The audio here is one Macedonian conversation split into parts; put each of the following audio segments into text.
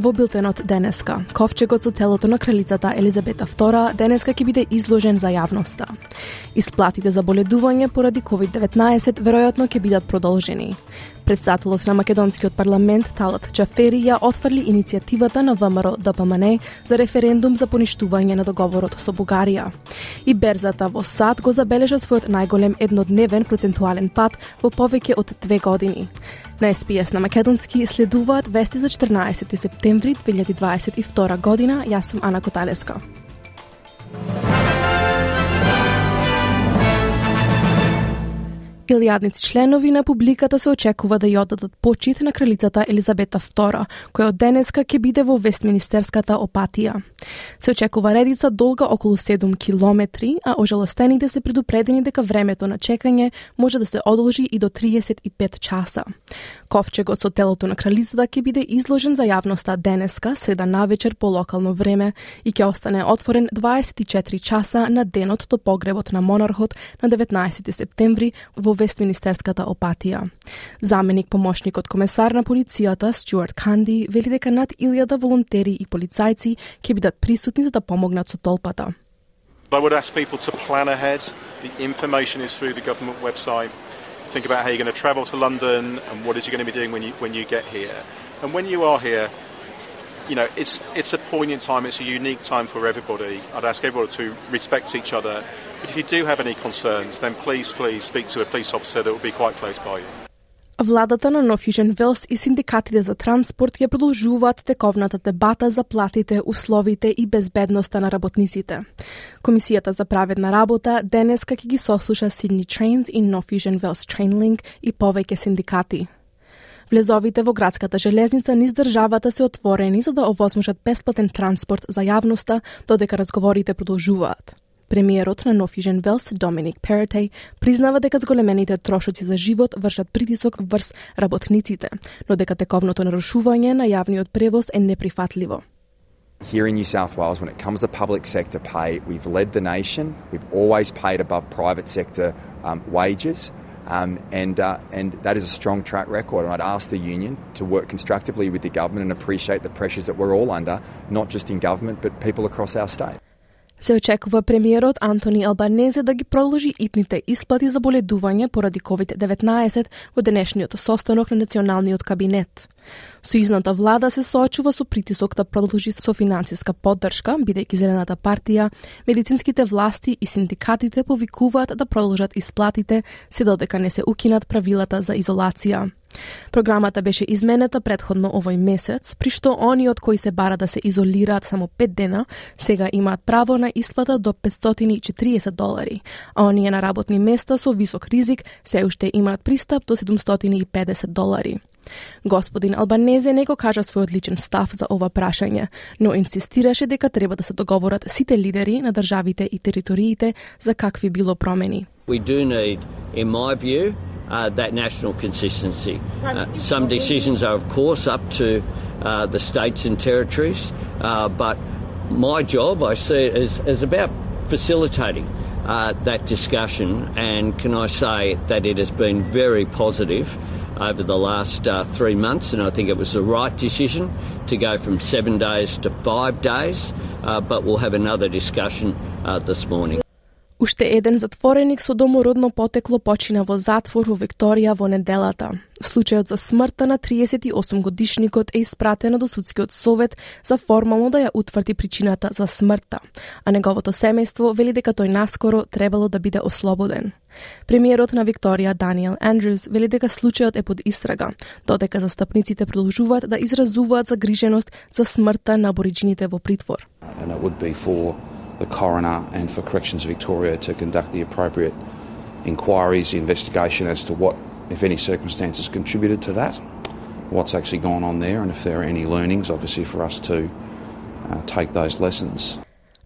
Во билтенот денеска, ковчегот со телото на кралицата Елизабета II денеска ќе биде изложен за јавноста. Исплатите за боледување поради COVID-19 веројатно ќе бидат продолжени. Председателот на македонскиот парламент Талат Чафери ја отфрли иницијативата на ВМРО ДПМН за референдум за поништување на договорот со Бугарија. И берзата во САД го забележа својот најголем еднодневен процентуален пат во повеќе од две години. На СПС на Македонски следуваат вести за 14 септември 2022 година. Јас сум Ана Коталеска. Илјадници членови на публиката се очекува да ја оддадат почит на кралицата Елизабета II, која од денеска ќе биде во Вестминистерската опатија. Се очекува редица долга околу 7 километри, а ожалостените се предупредени дека времето на чекање може да се одолжи и до 35 часа. Ковчегот со телото на кралицата ќе биде изложен за јавноста денеска, среда навечер по локално време и ќе остане отворен 24 часа на денот до погребот на монархот на 19 септември во Вестминистерската опатија. Заменик помошникот комесар на полицијата Стюарт Канди вели дека над илјада волонтери и полицајци ќе бидат присутни за да помогнат со толпата. I would ask people to plan ahead. The information is through the government website. Think about how you're going to travel to London and what is you going to be doing when you when you get here. And when you are here, you know, it's it's a poignant time. It's a unique time for everybody. I'd ask everybody to respect each other But if you do have any concerns, then please, please speak to a police officer that will be quite close by you. Владата на North Велс и синдикатите за транспорт ја продолжуваат тековната дебата за платите, условите и безбедноста на работниците. Комисијата за праведна работа денеска ќе ги сослуша Сидни Trains и North Велс Trainlink и повеќе синдикати. Влезовите во градската железница низ државата се отворени за да овозможат бесплатен транспорт за јавноста додека разговорите продолжуваат. Премиерот на Нофижен Велс, Доминик Перетей, признава дека зголемените трошоци за живот вршат притисок врз работниците, но дека тековното нарушување на јавниот превоз е неприфатливо. Here in New South Wales, when it comes to public sector pay, we've led the nation. We've always paid above private sector um, wages. Um, and, uh, and that is a strong track record. And I'd ask the union to work constructively with the government and appreciate the pressures that we're all under, not just in government, but people across our state. Се очекува премиерот Антони Албанезе да ги продолжи итните исплати за боледување поради COVID-19 во денешниот состанок на националниот кабинет. Сојзната влада се соочува со притисок да продолжи со финансиска поддршка, бидејќи Зелената партија, медицинските власти и синдикатите повикуваат да продолжат исплатите се додека не се укинат правилата за изолација. Програмата беше изменета предходно овој месец, при што они од кои се бара да се изолираат само 5 дена, сега имаат право на исплата до 540 долари, а оние на работни места со висок ризик се уште имаат пристап до 750 долари. Господин Албанезе не го кажа својот личен став за ова прашање, но инсистираше дека треба да се договорат сите лидери на државите и териториите за какви било промени. We do need, in my view, uh, that national consistency. Uh, some decisions are, of course, up to uh, the states and territories, uh, but my job, I see it as, as about facilitating uh, that discussion, and can I say that it has been very positive over the last uh, three months, and I think it was the right decision to go from seven days to five days, but we'll have another discussion this morning. Уште еден затвореник со домородно потекло почина во затвор во Викторија во неделата. Случајот за смртта на 38 годишникот е испратен до судскиот совет за формално да ја утврди причината за смртта, а неговото семејство вели дека тој наскоро требало да биде ослободен. Премиерот на Викторија Даниел Андрюс вели дека случајот е под истрага, додека застапниците продолжуваат да изразуваат загриженост за смртта на абориджините во притвор. And it would be for the coroner and for Corrections Victoria to conduct the appropriate inquiries, investigation as to what, if any, circumstances contributed to that, what's actually gone on there, and if there are any learnings, obviously, for us to uh, take those lessons.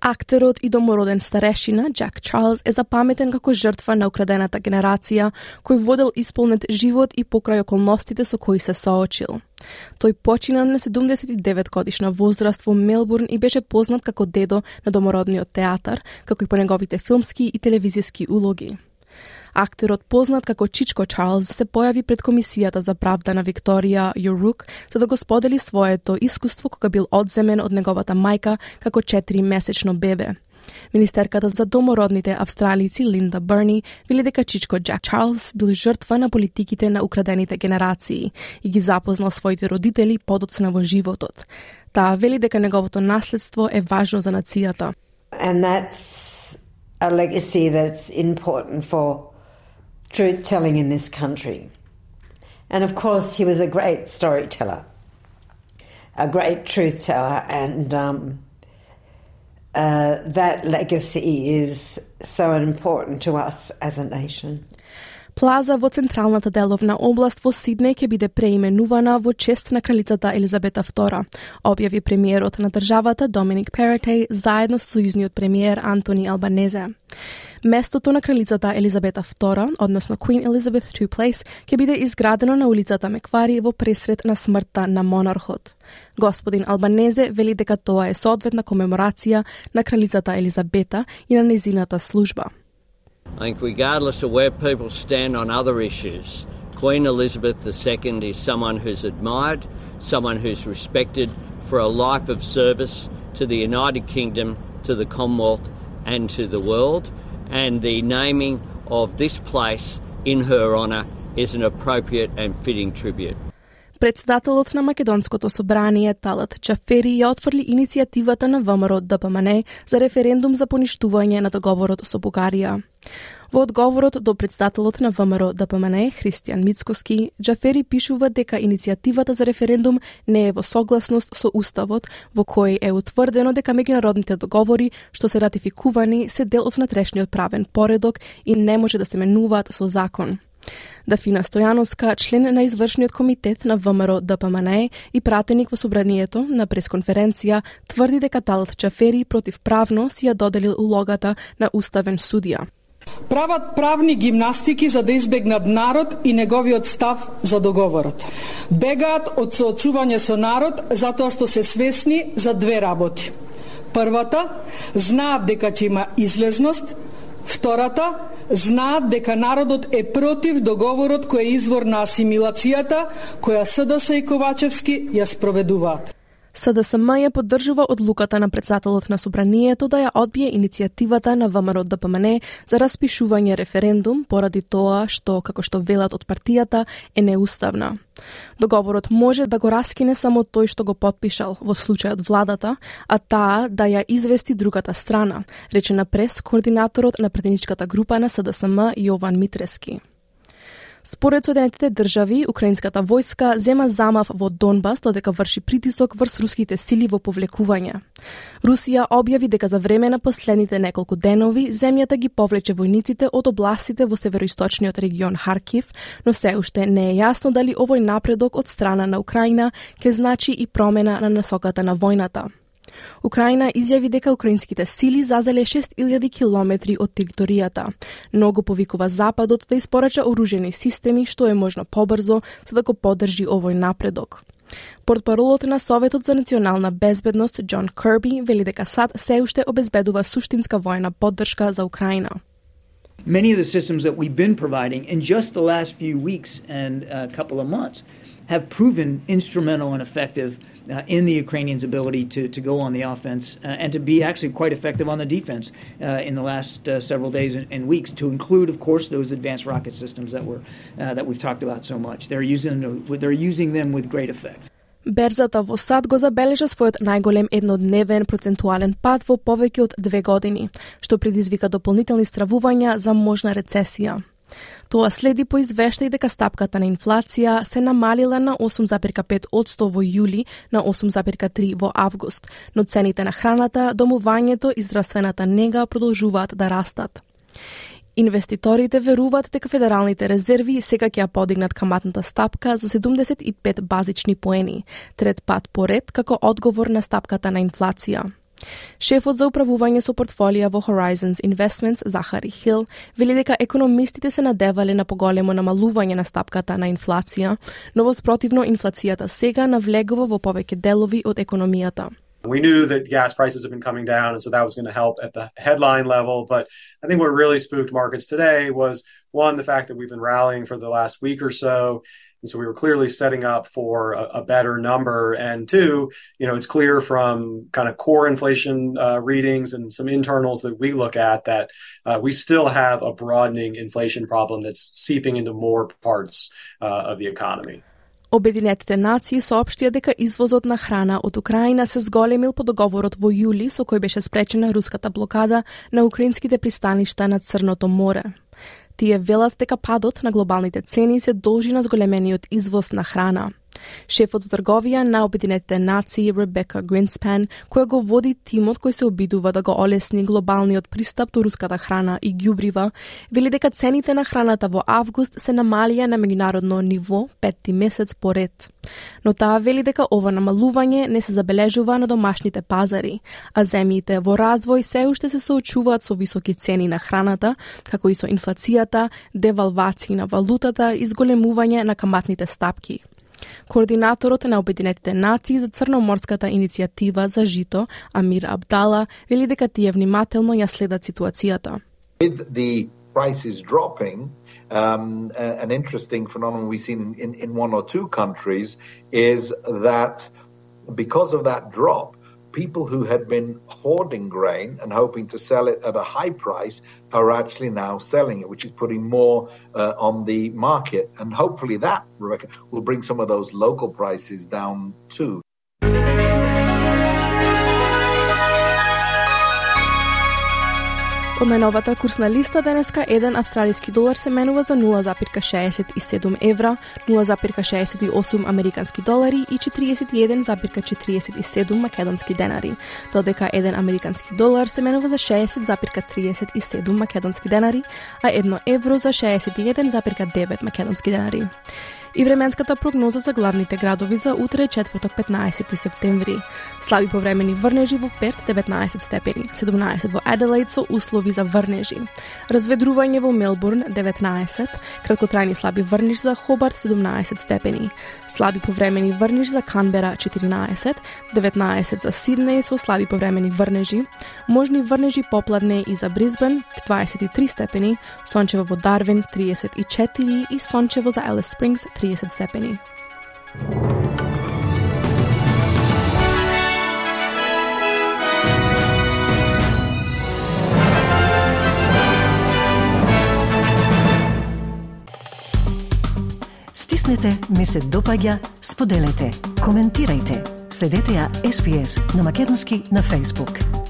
Актерот и домороден старешина Джак Чарлз е запаметен како жртва на украдената генерација, кој водел исполнет живот и покрај околностите со кои се соочил. Тој почина на 79 годишна возраст во Мелбурн и беше познат како дедо на домородниот театар, како и по неговите филмски и телевизиски улоги. Актерот познат како Чичко Чарлз се појави пред комисијата за правда на Викторија Јорук за да го сподели своето искуство кога бил одземен од неговата мајка како 4 месечно бебе. Министерката за домородните австралици Линда Берни вели дека Чичко Джак Чарлз бил жртва на политиките на украдените генерации и ги запознал своите родители подоцна во животот. Таа вели дека неговото наследство е важно за нацијата. And that's a legacy that's important for truth telling in this country. And of course, he was a great storyteller, a great truth teller, and um, uh, that legacy is so important to us as a nation. Плаза во централната деловна област во Сиднеј ќе биде преименувана во чест на кралицата Елизабета II, објави премиерот на државата Доминик Перетеј заедно со сојузниот премиер Антони Албанезе. Местото на кралицата Елизабета II, односно Queen Elizabeth II Place, ќе биде изградено на улицата Меквари во пресред на смртта на монархот. Господин Албанезе вели дека тоа е соодветна комеморација на кралицата Елизабета и на незината служба. I think regardless of where people stand on other issues, Queen Elizabeth II is someone who's admired, someone who's respected for a life of service to the United Kingdom, to the Commonwealth, and to the world and the naming of this place in her honour is an appropriate and fitting tribute. Председателот на Македонското собрание Талат Чафери ја отфрли иницијативата на ВМРО ДПМН за референдум за поништување на договорот со Бугарија. Во одговорот до председателот на ВМРО да ДПМН Христијан Мицкоски, Джафери пишува дека иницијативата за референдум не е во согласност со уставот, во кој е утврдено дека меѓународните договори што се ратификувани се дел од внатрешниот правен поредок и не може да се менуваат со закон. Дафина Стојановска, член на извршниот комитет на ВМРО да ДПМН и пратеник во собранието на пресконференција, тврди дека Талат Чафери противправно си ја доделил улогата на уставен судија прават правни гимнастики за да избегнат народ и неговиот став за договорот. Бегаат од соочување со народ затоа што се свесни за две работи. Првата, знаат дека ќе има излезност, втората, знаат дека народот е против договорот кој е извор на асимилацијата која СДС и Ковачевски ја спроведуваат. СДСМ ја поддржува одлуката на председателот на собранието да ја одбие иницијативата на ВМРО ДПМН за распишување референдум поради тоа што, како што велат од партијата, е неуставна. Договорот може да го раскине само тој што го подпишал, во случајот владата, а таа да ја извести другата страна, рече на прес координаторот на предничката група на СДСМ Јован Митрески. Според Соединетите држави, украинската војска зема замав во Донбас додека врши притисок врз руските сили во повлекување. Русија објави дека за време на последните неколку денови земјата ги повлече војниците од областите во североисточниот регион Харкив, но се уште не е јасно дали овој напредок од страна на Украина ќе значи и промена на насоката на војната. Украина изјави дека украинските сили зазеле 6000 километри од територијата, но го повикува Западот да испорача оружени системи што е можно побрзо за да го поддржи овој напредок. Портпаролот на Советот за национална безбедност Џон Кирби вели дека САД се уште обезбедува суштинска војна поддршка за Украина. Many of the systems that we've been providing in just the last few weeks and a couple of months have proven instrumental and effective uh, in the Ukrainians' ability to, to go on the offense uh, and to be actually quite effective on the defense uh, in the last uh, several days and, and, weeks. To include, of course, those advanced rocket systems that were uh, that we've talked about so much. They're using they're using them with great effect. Берзата во САД го забележа својот најголем еднодневен процентуален пад во повеќе од две години, што предизвика дополнителни стравувања за можна рецесија. Тоа следи по извештај дека стапката на инфлација се намалила на 8,5% во јули на 8,3 во август, но цените на храната, домувањето и здравствената нега продолжуваат да растат. Инвеститорите веруваат дека федералните резерви сега ќе ја подигнат каматната стапка за 75 базични поени, трет пат поред како одговор на стапката на инфлација. Шефот за управување со портфолија во Horizons Investments, Захари Хил, вели дека економистите се надевале на поголемо намалување на стапката на инфлација, но воспротивно инфлацијата сега навлегува во повеќе делови од економијата. We knew that gas prices have been coming down, and so that was going to help at the headline level. But I think what really spooked markets today was one, the fact that we've been rallying for the last week or so. And so we were clearly setting up for a, a better number. And two, you know, it's clear from kind of core inflation uh, readings and some internals that we look at that uh, we still have a broadening inflation problem that's seeping into more parts uh, of the economy. Обединетите нации соопштија дека извозот на храна од Украина се зголемил по договорот во јули со кој беше спречена руската блокада на украинските пристаништа на Црното море. Тие велат дека падот на глобалните цени се должи на зголемениот извоз на храна. Шефот за трговија на Обединетите нации Ребека Гринспен, која го води тимот кој се обидува да го олесни глобалниот пристап до руската храна и ѓубрива, вели дека цените на храната во август се намалија на меѓународно ниво петти месец поред. Но таа вели дека ова намалување не се забележува на домашните пазари, а земјите во развој се уште се соочуваат со високи цени на храната, како и со инфлацијата, девалвација на валутата и зголемување на каматните стапки. Координаторот на Обединетите нации за Црноморската иницијатива за жито, Амир Абдала, вели дека тие внимателно ја следат ситуацијата. With the prices dropping, um, uh, an interesting phenomenon we've seen in, in one or two countries is that because of that drop, people who had been hoarding grain and hoping to sell it at a high price are actually now selling it, which is putting more uh, on the market. And hopefully that, Rebecca, will bring some of those local prices down too. Од најновата курсна листа денеска еден австралиски долар се менува за 0,67 евра, 0,68 американски долари и 41,47 македонски денари, додека еден американски долар се менува за 60,37 македонски денари, а едно евро за 61,9 македонски денари и временската прогноза за главните градови за утре четврток 15 септември. Слаби повремени врнежи во Перт 19 степени, 17 во Аделаид со услови за врнежи. Разведрување во Мелбурн 19, краткотрајни слаби врнеж за Хобарт 17 степени, слаби повремени врнеж за Канбера 14, 19 за Сиднеј со слаби повремени врнежи, можни врнежи попладне и за Брисбен 23 степени, сончево во Дарвин 34 и сончево за Елес Спрингс 30 30 степени. Стиснете, ми се допаѓа, споделете, коментирајте. Следете ја SPS на Македонски на Facebook.